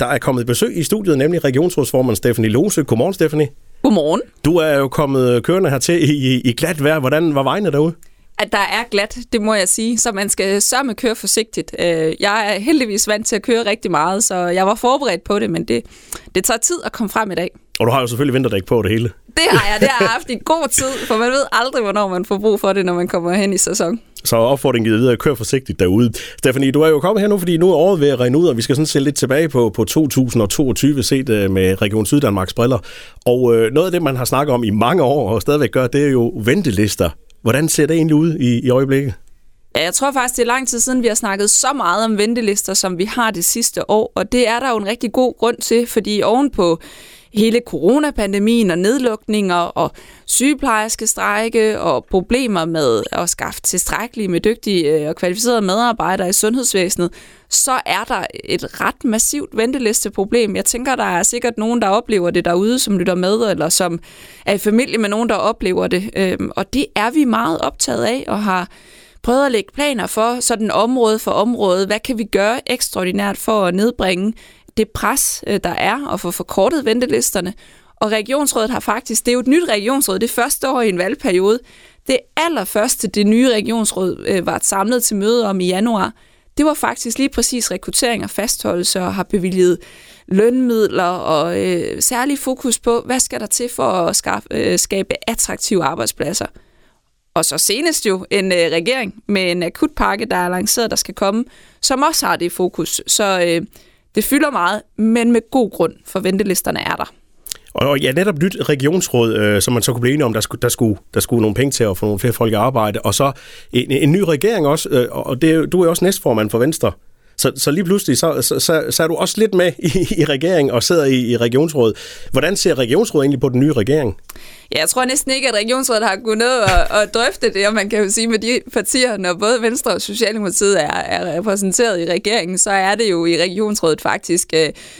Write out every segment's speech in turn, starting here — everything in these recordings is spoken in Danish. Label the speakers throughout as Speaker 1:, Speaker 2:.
Speaker 1: Der er kommet besøg i studiet, nemlig regionsrådsformand Stephanie Lose. Godmorgen, Stephanie.
Speaker 2: Godmorgen.
Speaker 1: Du er jo kommet kørende hertil i, i, glat vejr. Hvordan var vejene derude?
Speaker 2: At der er glat, det må jeg sige, så man skal sørge køre forsigtigt. Øh, jeg er heldigvis vant til at køre rigtig meget, så jeg var forberedt på det, men det, det tager tid at komme frem i dag.
Speaker 1: Og du har jo selvfølgelig vinterdæk på det hele.
Speaker 2: Det har jeg, det har jeg haft i god tid, for man ved aldrig, hvornår man får brug for det, når man kommer hen i sæson.
Speaker 1: Så opfordringen givet videre, kør forsigtigt derude. Stephanie, du er jo kommet her nu, fordi nu er året ved at rende ud, og vi skal sådan se lidt tilbage på, på 2022, set uh, med Region Syddanmarks briller. Og uh, noget af det, man har snakket om i mange år, og stadigvæk gør, det er jo ventelister. Hvordan ser det egentlig ud i, i øjeblikket?
Speaker 2: Ja, jeg tror faktisk, det er lang tid siden, vi har snakket så meget om ventelister, som vi har det sidste år. Og det er der jo en rigtig god grund til, fordi ovenpå hele coronapandemien og nedlukninger og sygeplejerske strejke og problemer med at skaffe tilstrækkelige med dygtige øh, og kvalificerede medarbejdere i sundhedsvæsenet, så er der et ret massivt ventelisteproblem. Jeg tænker, der er sikkert nogen, der oplever det derude, som lytter med, eller som er i familie med nogen, der oplever det. Øhm, og det er vi meget optaget af og har prøvet at lægge planer for, sådan område for område. Hvad kan vi gøre ekstraordinært for at nedbringe det pres, øh, der er, og få forkortet ventelisterne. Og regionsrådet har faktisk, det er jo et nyt regionsråd, det første år i en valgperiode. Det allerførste, det nye regionsråd øh, var samlet til møde om i januar, det var faktisk lige præcis rekruttering og fastholdelse og har bevilget lønmidler og øh, særlig fokus på, hvad skal der til for at skaffe, øh, skabe attraktive arbejdspladser. Og så senest jo en øh, regering med en akutpakke, der er lanceret, der skal komme, som også har det fokus. Så øh, det fylder meget, men med god grund, for ventelisterne er der.
Speaker 1: Og ja, netop nyt regionsråd, øh, som man så kunne blive enige om, der skulle, der, skulle, der skulle nogle penge til at få nogle flere folk i arbejde. Og så en, en ny regering også, øh, og det, du er også næstformand for Venstre. Så, så lige pludselig, så, så, så, så er du også lidt med i, i regeringen og sidder i, i regionsrådet. Hvordan ser regionsrådet egentlig på den nye regering?
Speaker 2: Ja, jeg tror næsten ikke, at regionsrådet har kunnet nå at, at drøfte det, og man kan jo sige med de partier, når både Venstre og Socialdemokratiet er, er repræsenteret i regeringen, så er det jo i regionsrådet faktisk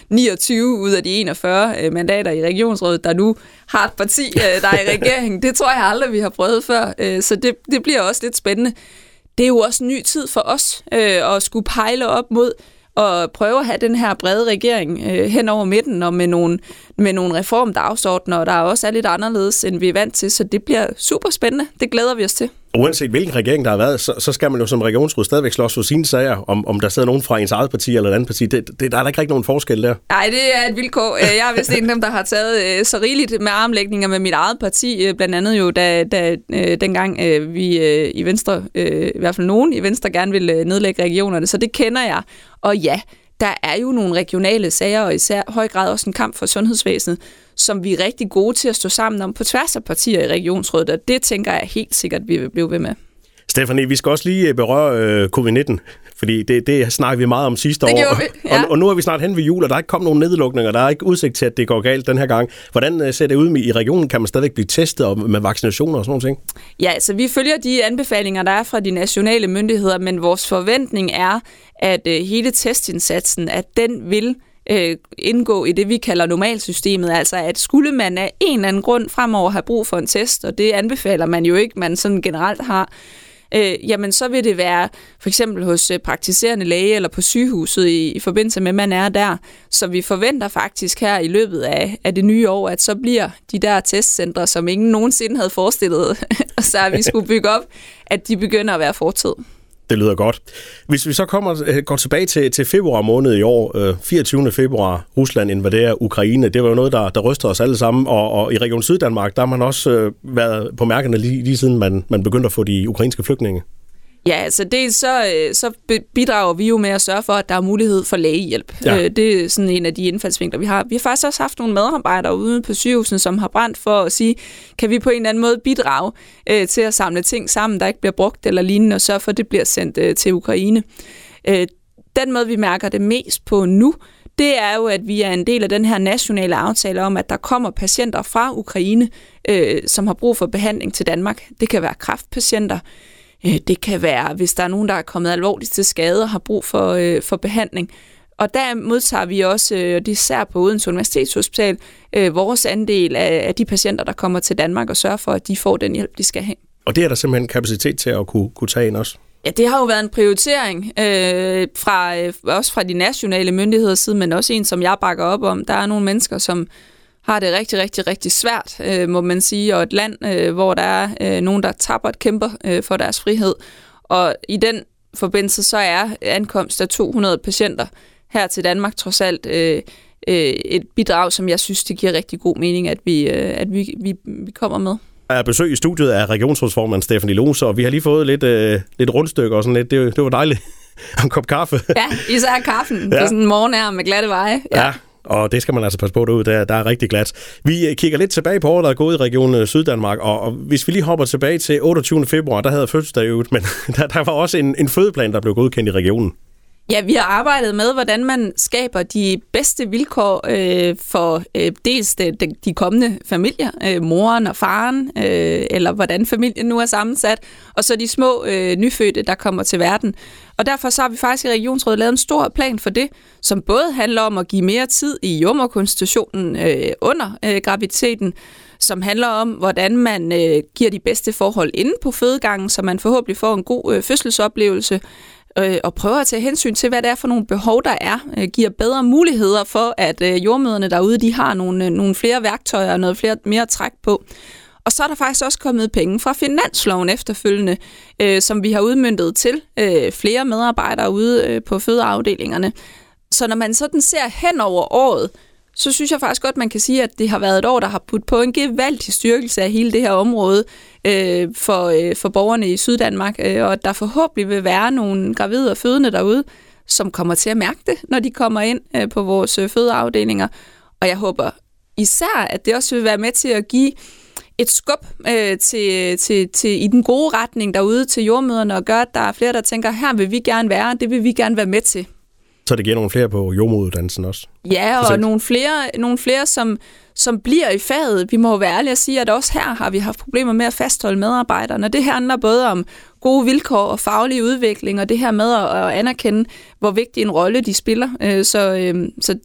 Speaker 2: 29 øh, ud af de 41 øh, mandater i regionsrådet, der nu har et parti, øh, der er i regeringen. Det tror jeg aldrig, vi har prøvet før, så det, det bliver også lidt spændende det er jo også en ny tid for os øh, at skulle pejle op mod og prøve at have den her brede regering øh, hen over midten og med nogle, med nogle reformdagsordner, der også er lidt anderledes, end vi er vant til. Så det bliver super spændende. Det glæder vi os til.
Speaker 1: Uanset hvilken regering der har været, så, så skal man jo som regionsråd stadigvæk slås for sine sager, om, om der sidder nogen fra ens eget parti eller et andet parti. Det, det, der er der ikke rigtig nogen forskel der.
Speaker 2: Nej, det er et vilkår. Øh, jeg er vist en af dem, der har taget øh, så rigeligt med armlægninger med mit eget parti, øh, blandt andet jo, da, da dengang vi i Venstre, i hvert fald nogen i Venstre, gerne ville nedlægge regionerne. Så det kender jeg. Og ja, der er jo nogle regionale sager, og især høj grad også en kamp for sundhedsvæsenet, som vi er rigtig gode til at stå sammen om på tværs af partier i regionsrådet, og det tænker jeg helt sikkert, vi vil blive ved med.
Speaker 1: Stefanie, vi skal også lige berøre øh, covid-19, fordi det, det snakker vi meget om sidste
Speaker 2: det
Speaker 1: år.
Speaker 2: Vi, ja.
Speaker 1: og, og nu er vi snart hen ved jul, og der er ikke kommet nogen nedlukninger, der er ikke udsigt til, at det går galt den her gang. Hvordan øh, ser det ud i regionen? Kan man stadig blive testet og med vaccinationer og sådan noget?
Speaker 2: Ja, altså vi følger de anbefalinger, der er fra de nationale myndigheder, men vores forventning er, at øh, hele testindsatsen, at den vil øh, indgå i det, vi kalder normalsystemet. Altså at skulle man af en eller anden grund fremover have brug for en test, og det anbefaler man jo ikke, man sådan generelt har, øh, jamen så vil det være for eksempel hos øh, praktiserende læge eller på sygehuset i, i forbindelse med, at man er der. Så vi forventer faktisk her i løbet af, af det nye år, at så bliver de der testcentre, som ingen nogensinde havde forestillet så at vi skulle bygge op, at de begynder at være fortid.
Speaker 1: Det lyder godt. Hvis vi så kommer, øh, går tilbage til, til februar måned i år, øh, 24. februar, Rusland invaderer Ukraine, det var jo noget, der, der rystede os alle sammen, og, og i Region Syddanmark, der har man også øh, været på mærkerne lige, lige siden man, man begyndte at få de ukrainske flygtninge.
Speaker 2: Ja, altså det så, øh, så bidrager vi jo med at sørge for, at der er mulighed for lægehjælp. Ja. Øh, det er sådan en af de indfaldsvinkler, vi har. Vi har faktisk også haft nogle medarbejdere ude på sygehusen, som har brændt for at sige, kan vi på en eller anden måde bidrage øh, til at samle ting sammen, der ikke bliver brugt eller lignende, og sørge for, at det bliver sendt øh, til Ukraine. Øh, den måde, vi mærker det mest på nu, det er jo, at vi er en del af den her nationale aftale om, at der kommer patienter fra Ukraine, øh, som har brug for behandling til Danmark. Det kan være kræftpatienter, det kan være, hvis der er nogen, der er kommet alvorligt til skade og har brug for, øh, for behandling. Og der modtager vi også, øh, og det især på Odense Universitetshospital, vores andel af, af de patienter, der kommer til Danmark og sørger for, at de får den hjælp, de skal have.
Speaker 1: Og det er der simpelthen kapacitet til at kunne, kunne tage ind også?
Speaker 2: Ja, det har jo været en prioritering, øh, fra, øh, også fra de nationale myndigheders side, men også en, som jeg bakker op om. Der er nogle mennesker, som har det rigtig, rigtig, rigtig svært, øh, må man sige, og et land, øh, hvor der er øh, nogen, der taber et kæmper øh, for deres frihed. Og i den forbindelse, så er ankomst af 200 patienter her til Danmark trods alt øh, øh, et bidrag, som jeg synes, det giver rigtig god mening, at vi, øh, at vi, vi, vi kommer med.
Speaker 1: Jeg er besøg i studiet af regionsrådsformand Stefanie Lose, og vi har lige fået lidt, øh, lidt rundstykker og sådan lidt. Det, det var dejligt. en kop kaffe.
Speaker 2: Ja, især kaffen ja. på sådan en morgen her med glatte veje.
Speaker 1: Ja. ja og det skal man altså passe på derude, der, der er rigtig glat. Vi øh, kigger lidt tilbage på året, der er gået i regionen øh, Syddanmark, og, og hvis vi lige hopper tilbage til 28. februar, der havde fødselsdag ud, men der, der var også en, en fødeplan, der blev godkendt i regionen.
Speaker 2: Ja, vi har arbejdet med, hvordan man skaber de bedste vilkår øh, for øh, dels de, de, de kommende familier, øh, moren og faren, øh, eller hvordan familien nu er sammensat, og så de små øh, nyfødte, der kommer til verden. Og derfor så har vi faktisk i Regionsrådet lavet en stor plan for det, som både handler om at give mere tid i jommerkonstitutionen øh, under øh, graviditeten, som handler om, hvordan man øh, giver de bedste forhold inde på fødegangen, så man forhåbentlig får en god øh, fødselsoplevelse, øh, og prøver at tage hensyn til, hvad det er for nogle behov, der er, øh, giver bedre muligheder for, at øh, jordmøderne derude, de har nogle, øh, nogle flere værktøjer og noget flere, mere træk på. Og så er der faktisk også kommet penge fra finansloven efterfølgende, øh, som vi har udmyndtet til øh, flere medarbejdere ude øh, på fødeafdelingerne. Så når man sådan ser hen over året, så synes jeg faktisk godt, man kan sige, at det har været et år, der har puttet på en gevaldig styrkelse af hele det her område øh, for, øh, for borgerne i Syddanmark, øh, og at der forhåbentlig vil være nogle gravide og fødende derude, som kommer til at mærke det, når de kommer ind øh, på vores øh, fødeafdelinger. Og jeg håber især, at det også vil være med til at give et skub øh, til, til, til, i den gode retning derude til jordmøderne, og gøre, at der er flere, der tænker, her vil vi gerne være, det vil vi gerne være med til.
Speaker 1: Så det giver nogle flere på jordmoduddannelsen også?
Speaker 2: Ja, og nogle flere, nogle flere som, som bliver i faget. Vi må jo være ærlige at sige, at også her har vi haft problemer med at fastholde medarbejderne. Det handler både om gode vilkår og faglig udvikling, og det her med at anerkende, hvor vigtig en rolle de spiller. Øh, så, øh, så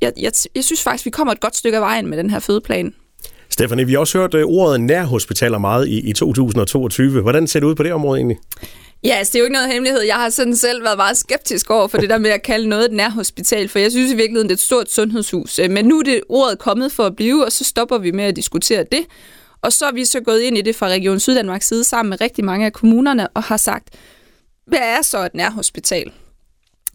Speaker 2: jeg, jeg, jeg synes faktisk, vi kommer et godt stykke af vejen med den her fødeplan.
Speaker 1: Stefanie, vi har også hørt øh, ordet nærhospitaler meget i, i 2022. Hvordan ser det ud på det område egentlig?
Speaker 2: Ja, altså, det er jo ikke noget hemmelighed. Jeg har sådan selv været meget skeptisk over for det der med at kalde noget et nærhospital, for jeg synes i virkeligheden, det er et stort sundhedshus. Øh, men nu er det ordet kommet for at blive, og så stopper vi med at diskutere det. Og så er vi så gået ind i det fra Region Syddanmarks side sammen med rigtig mange af kommunerne og har sagt, hvad er så et nærhospital?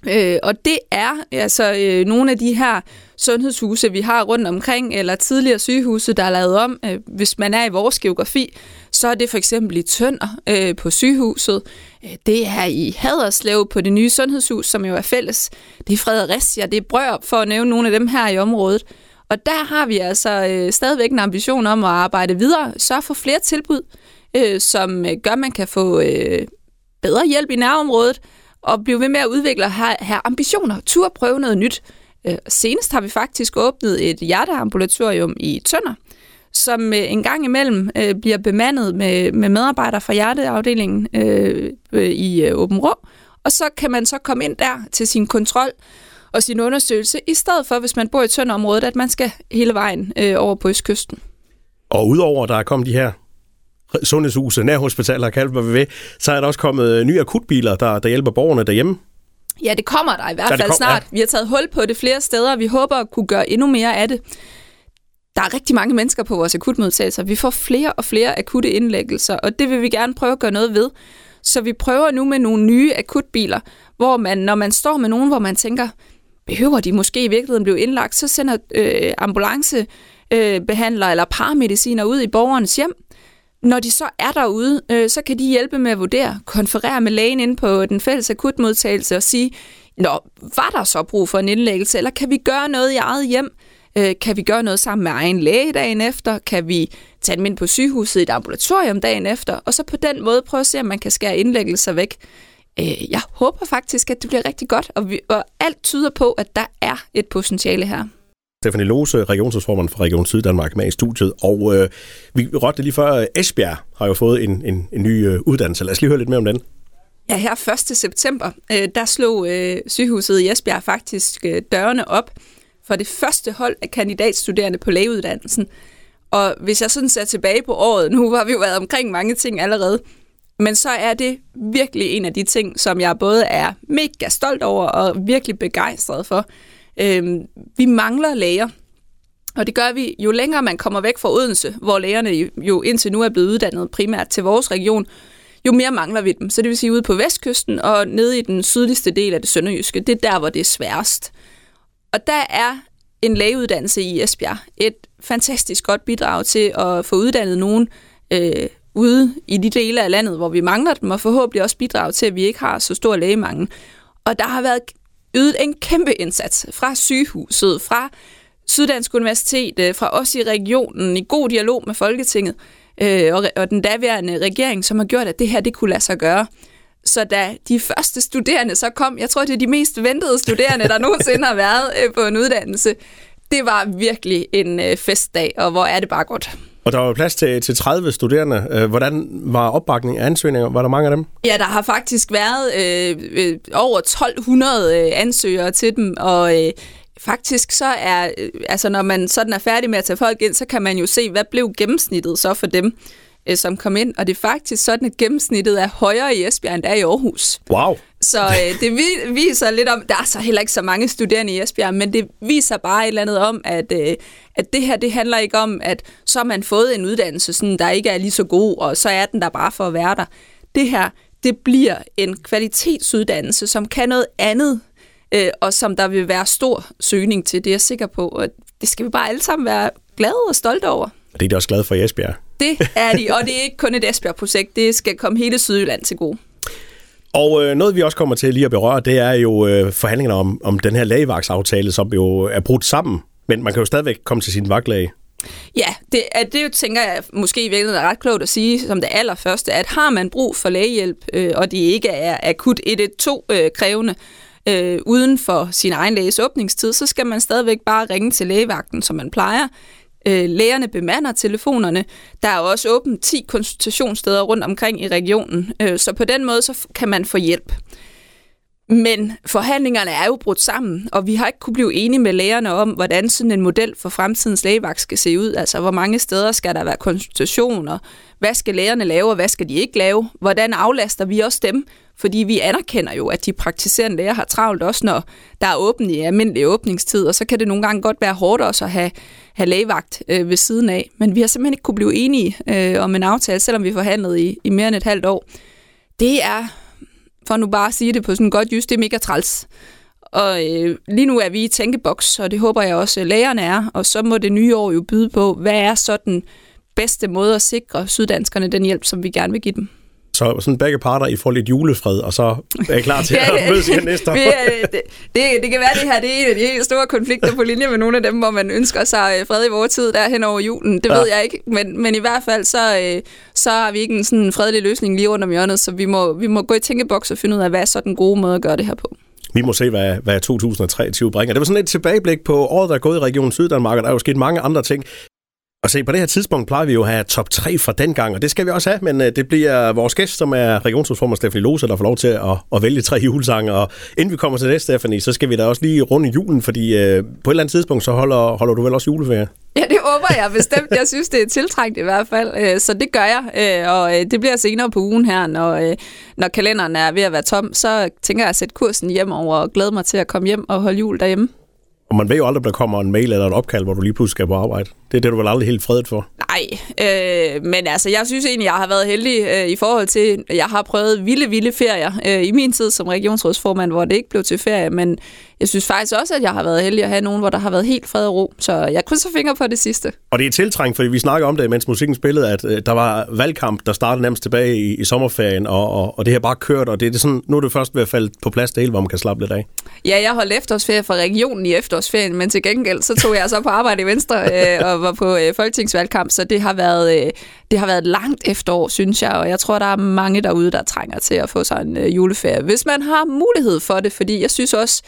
Speaker 2: Øh, og det er altså øh, nogle af de her sundhedshuse, vi har rundt omkring, eller tidligere sygehuse, der er lavet om. Øh, hvis man er i vores geografi, så er det for eksempel i Tønder øh, på sygehuset. Øh, det er i Haderslev på det nye sundhedshus, som jo er fælles. Det er Fredericia, det er Brørup, for at nævne nogle af dem her i området. Og der har vi altså øh, stadigvæk en ambition om at arbejde videre, sørge for flere tilbud, øh, som øh, gør, at man kan få øh, bedre hjælp i nærområdet, og blive ved med at udvikle og have, have ambitioner, tur prøve noget nyt. Øh, senest har vi faktisk åbnet et hjerteambulatorium i Tønder, som øh, en gang imellem øh, bliver bemandet med, med medarbejdere fra hjerteafdelingen øh, øh, i øh, Åben Rå, og så kan man så komme ind der til sin kontrol og sin undersøgelse, i stedet for, hvis man bor i Tønderområdet, at man skal hele vejen øh, over på Østkysten.
Speaker 1: Og udover, der er kommet de her sundhedshuse, nærhospitaler, kaldt hvad vi vil, så er der også kommet øh, nye akutbiler, der, der hjælper borgerne derhjemme.
Speaker 2: Ja, det kommer der i hvert fald kom, snart. Ja. Vi har taget hul på det flere steder, og vi håber at kunne gøre endnu mere af det. Der er rigtig mange mennesker på vores akutmodtagelser. Vi får flere og flere akutte indlæggelser, og det vil vi gerne prøve at gøre noget ved. Så vi prøver nu med nogle nye akutbiler, hvor man, når man står med nogen, hvor man tænker, behøver de måske i virkeligheden blive indlagt, så sender øh, ambulancebehandler øh, eller paramediciner ud i borgernes hjem, når de så er derude, øh, så kan de hjælpe med at vurdere, konferere med lægen inde på den fælles akutmodtagelse og sige, Nå, var der så brug for en indlæggelse, eller kan vi gøre noget i eget hjem? Øh, kan vi gøre noget sammen med egen læge dagen efter? Kan vi tage dem ind på sygehuset i et ambulatorium dagen efter? Og så på den måde prøve at se, om man kan skære indlæggelser væk. Øh, jeg håber faktisk, at det bliver rigtig godt, og, vi, og alt tyder på, at der er et potentiale her.
Speaker 1: Stefanie Lose, regionsrådsformand for Region Syddanmark, med i studiet. Og øh, vi rådte lige før, øh, Esbjerg har jo fået en, en, en ny øh, uddannelse. Lad os lige høre lidt mere om den.
Speaker 2: Ja, her 1. september, øh, der slog øh, sygehuset i Esbjerg faktisk øh, dørene op for det første hold af kandidatstuderende på lægeuddannelsen. Og hvis jeg sådan ser tilbage på året, nu har vi jo været omkring mange ting allerede, men så er det virkelig en af de ting, som jeg både er mega stolt over og virkelig begejstret for. Øh, vi mangler læger. Og det gør vi, jo længere man kommer væk fra Odense, hvor lægerne jo indtil nu er blevet uddannet primært til vores region, jo mere mangler vi dem. Så det vil sige ude på vestkysten og nede i den sydligste del af det sønderjyske. Det er der, hvor det er sværest. Og der er en lægeuddannelse i Esbjerg et fantastisk godt bidrag til at få uddannet nogen øh, ude i de dele af landet, hvor vi mangler dem, og forhåbentlig også bidrage til, at vi ikke har så stor lægemangel. Og der har været ydet en kæmpe indsats fra sygehuset, fra Syddansk Universitet, øh, fra os i regionen, i god dialog med Folketinget øh, og, og den daværende regering, som har gjort, at det her det kunne lade sig gøre. Så da de første studerende så kom, jeg tror, det er de mest ventede studerende, der nogensinde har været øh, på en uddannelse, det var virkelig en øh, festdag, og hvor er det bare godt.
Speaker 1: Og der var plads til, til 30 studerende. Øh, hvordan var opbakningen af ansøgninger? Var der mange af dem?
Speaker 2: Ja, der har faktisk været øh, øh over 1200 øh, ansøgere til dem, og øh, faktisk så er, øh, altså når man sådan er færdig med at tage folk ind, så kan man jo se, hvad blev gennemsnittet så for dem øh, som kom ind, og det er faktisk sådan, at gennemsnittet er højere i Esbjerg, end der er i Aarhus.
Speaker 1: Wow!
Speaker 2: Så øh, det viser lidt om, der er så heller ikke så mange studerende i Esbjerg, men det viser bare et eller andet om, at, øh, at det her, det handler ikke om, at så har man fået en uddannelse, sådan, der ikke er lige så god, og så er den der bare for at være der. Det her, det bliver en kvalitetsuddannelse, som kan noget andet, øh, og som der vil være stor søgning til, det er jeg sikker på. Og det skal vi bare alle sammen være glade og stolte over.
Speaker 1: Det er de også glade for i Esbjerg.
Speaker 2: Det er de, og det er ikke kun et Esbjerg-projekt, det skal komme hele Sydjylland til gode.
Speaker 1: Og øh, noget, vi også kommer til lige at berøre, det er jo øh, forhandlingerne om, om den her lægevagtsaftale, som jo er brudt sammen. Men man kan jo stadigvæk komme til sin vagtlæge.
Speaker 2: Ja, det, det jo, tænker jeg måske i virkeligheden er ret klogt at sige som det allerførste, at har man brug for lægehjælp, øh, og det ikke er akut 112 øh, krævende, øh, uden for sin egen læges åbningstid, så skal man stadigvæk bare ringe til lægevagten, som man plejer. Øh, lægerne bemander telefonerne. Der er også åbent 10 konsultationssteder rundt omkring i regionen, øh, så på den måde så kan man få hjælp. Men forhandlingerne er jo brudt sammen, og vi har ikke kunne blive enige med lægerne om, hvordan sådan en model for fremtidens lægevagt skal se ud. Altså, hvor mange steder skal der være konsultationer? Hvad skal lægerne lave, og hvad skal de ikke lave? Hvordan aflaster vi også dem? Fordi vi anerkender jo, at de praktiserende læger har travlt også, når der er åben i almindelig åbningstid, og så kan det nogle gange godt være hårdt også at have, have lægevagt øh, ved siden af. Men vi har simpelthen ikke kunne blive enige øh, om en aftale, selvom vi forhandlede i, i mere end et halvt år. Det er, for nu bare at sige det på sådan godt just, det er mega træls. Og øh, lige nu er vi i tænkeboks, og det håber jeg også, at lægerne er. Og så må det nye år jo byde på, hvad er så den bedste måde at sikre syddanskerne den hjælp, som vi gerne vil give dem.
Speaker 1: Så sådan begge parter, I får lidt julefred, og så er I klar til ja, at mødes igen næste år. det,
Speaker 2: det, det, det kan være, det her det er en af de helt store konflikter på linje med nogle af dem, hvor man ønsker sig øh, fred i vores tid der hen over julen. Det ja. ved jeg ikke, men, men i hvert fald så, øh, så har vi ikke en sådan fredelig løsning lige rundt om hjørnet, så vi må, vi må gå i tænkeboks og finde ud af, hvad er så den gode måde at gøre det her på.
Speaker 1: Vi må se, hvad, hvad 2023 bringer. Det var sådan et tilbageblik på året, der er gået i Region Syddanmark, og der er jo sket mange andre ting. Og se, på det her tidspunkt plejer vi jo at have top 3 fra den gang, og det skal vi også have, men øh, det bliver vores gæst, som er regionsrådsformand Stephanie Lose, der får lov til at, at vælge tre julesange. Og inden vi kommer til det, Stephanie, så skal vi da også lige runde julen, fordi øh, på et eller andet tidspunkt, så holder, holder du vel også juleferie?
Speaker 2: Ja, det håber jeg bestemt. Jeg synes, det er tiltrængt i hvert fald, øh, så det gør jeg. Øh, og det bliver senere på ugen her, når, når kalenderen er ved at være tom, så tænker jeg at sætte kursen hjem over og glæde mig til at komme hjem og holde jul derhjemme.
Speaker 1: Og man ved jo aldrig, der kommer en mail eller et opkald, hvor du lige pludselig skal på arbejde. Det er det, du vel aldrig helt fredet for.
Speaker 2: Nej, øh, men altså, jeg synes egentlig, jeg har været heldig øh, i forhold til, jeg har prøvet vilde, vilde ferier øh, i min tid som regionsrådsformand, hvor det ikke blev til ferie, men jeg synes faktisk også, at jeg har været heldig at have nogen, hvor der har været helt fred og ro. Så jeg krydser fingre på det sidste.
Speaker 1: Og det er tiltrængt, fordi vi snakker om det, mens musikken spillede, at øh, der var valgkamp, der startede nærmest tilbage i, i sommerferien, og, og, og det har bare kørt, og det er det sådan, nu er det først ved at falde på plads det hele, hvor man kan slappe lidt af.
Speaker 2: Ja, jeg holdt efterårsferie fra regionen i efterårsferien, men til gengæld så tog jeg så på arbejde i Venstre øh, og var på øh, folketingsvalgkamp, så det har været... Øh, det har været et langt efterår, synes jeg, og jeg tror, der er mange derude, der trænger til at få sig en øh, juleferie, hvis man har mulighed for det, fordi jeg synes også,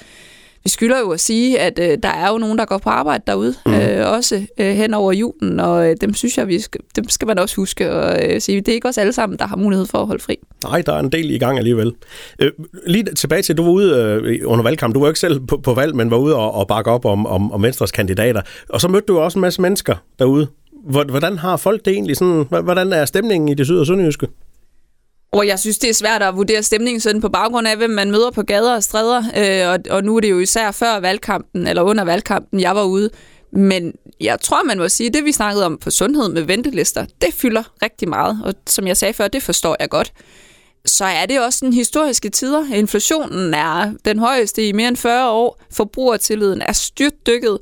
Speaker 2: vi skylder jo at sige, at øh, der er jo nogen, der går på arbejde derude, mm. øh, også øh, hen over julen, og øh, dem synes jeg, vi skal, dem skal man også huske at øh, sige. Det er ikke os alle sammen, der har mulighed for at holde fri.
Speaker 1: Nej, der er en del i gang alligevel. Øh, lige tilbage til, du var ude øh, under valgkamp. Du var ikke selv på, på valg, men var ude og, og bakke op om, om, om Venstres kandidater. Og så mødte du også en masse mennesker derude. Hvordan har folk det egentlig? Sådan, hvordan er stemningen i det syd- og sønderjyske?
Speaker 2: Og jeg synes, det er svært at vurdere stemningen sådan på baggrund af, hvem man møder på gader og stræder. Øh, og, og nu er det jo især før valgkampen, eller under valgkampen, jeg var ude. Men jeg tror, man må sige, at det vi snakkede om på sundhed med ventelister, det fylder rigtig meget. Og som jeg sagde før, det forstår jeg godt. Så er det også den historiske tider. Inflationen er den højeste i mere end 40 år. Forbrugertilliden er styrtdykket.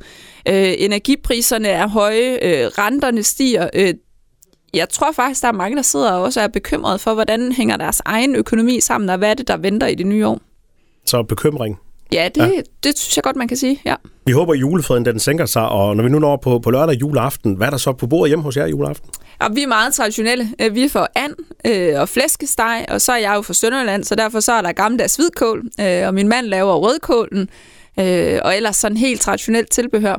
Speaker 2: Øh, energipriserne er høje. Øh, renterne stiger. Øh, jeg tror faktisk, der er mange, der sidder og også er bekymret for, hvordan hænger deres egen økonomi sammen, og hvad er det, der venter i det nye år.
Speaker 1: Så bekymring.
Speaker 2: Ja, det, ja. det synes jeg godt, man kan sige, ja.
Speaker 1: Vi håber, at julefreden den sænker sig, og når vi nu når på, på lørdag juleaften, hvad er der så på bordet hjemme hos jer juleaften?
Speaker 2: Ja, vi er meget traditionelle. Øh, vi er for and øh, og flæskesteg, og så er jeg jo fra Sønderland, så derfor så er der gammeldags hvidkål, øh, og min mand laver rødkålen, øh, og ellers sådan helt traditionelt tilbehør.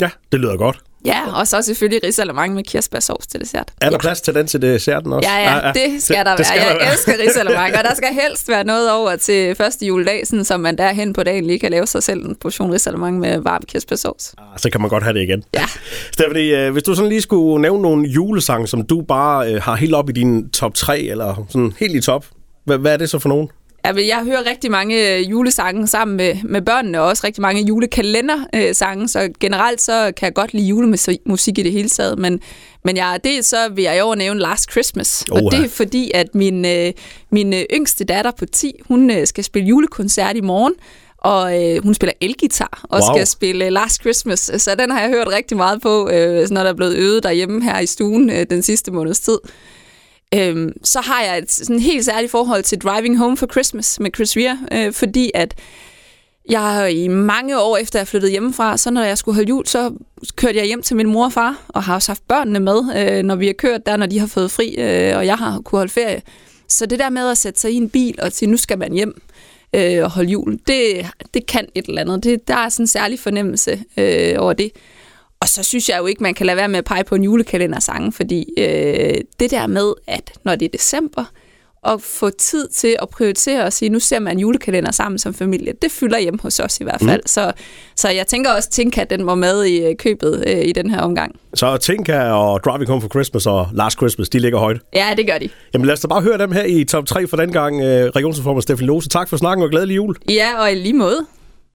Speaker 1: Ja, det lyder godt.
Speaker 2: Ja, og så selvfølgelig risalemang med kirsebærsovs til dessert.
Speaker 1: Er der
Speaker 2: ja.
Speaker 1: plads til den til desserten også?
Speaker 2: Ja, ja, ja det skal det, der være. Det skal jeg der være. elsker risalemang, og der skal helst være noget over til første juledag, sådan, så man derhen på dagen lige kan lave sig selv en portion risalemang med varm kirsebærsovs.
Speaker 1: Ah, så kan man godt have det igen.
Speaker 2: Ja.
Speaker 1: Stephanie, øh, hvis du sådan lige skulle nævne nogle julesange, som du bare øh, har helt op i din top 3, eller sådan helt i top, hvad, hvad er det så for nogen?
Speaker 2: Jeg hører rigtig mange øh, julesange sammen med, med børnene, og også rigtig mange julekalendersange, så generelt så kan jeg godt lide julemusik i det hele taget, men, men jeg, det så vil jeg jo nævne Last Christmas, oh, og det er fordi, at min, øh, min yngste datter på 10, hun øh, skal spille julekoncert i morgen, og øh, hun spiller elgitar og wow. skal spille Last Christmas, så den har jeg hørt rigtig meget på, øh, når der er blevet øvet derhjemme her i stuen øh, den sidste måneds tid. Øhm, så har jeg et sådan helt særligt forhold til Driving Home for Christmas med Chris Rea, øh, fordi at jeg i mange år efter jeg flyttede hjemmefra, så når jeg skulle holde jul, så kørte jeg hjem til min mor og far, og har også haft børnene med, øh, når vi har kørt der, når de har fået fri, øh, og jeg har kunne holde ferie. Så det der med at sætte sig i en bil og sige, nu skal man hjem øh, og holde jul, det, det kan et eller andet. Det, der er sådan en særlig fornemmelse øh, over det. Og så synes jeg jo ikke, man kan lade være med at pege på en julekalendersang, fordi øh, det der med, at når det er december, og få tid til at prioritere og sige, nu ser man en julekalender sammen som familie. Det fylder hjem hos os i hvert fald. Mm. Så, så jeg tænker også, at Tinka den var med i øh, købet øh, i den her omgang.
Speaker 1: Så Tinka og Driving Home for Christmas og Last Christmas, de ligger højt?
Speaker 2: Ja, det gør de.
Speaker 1: Jamen lad os da bare høre dem her i top 3 for den gang. Øh, Regionsreformer Stefan Lose, tak for snakken og glædelig jul.
Speaker 2: Ja, og i lige måde.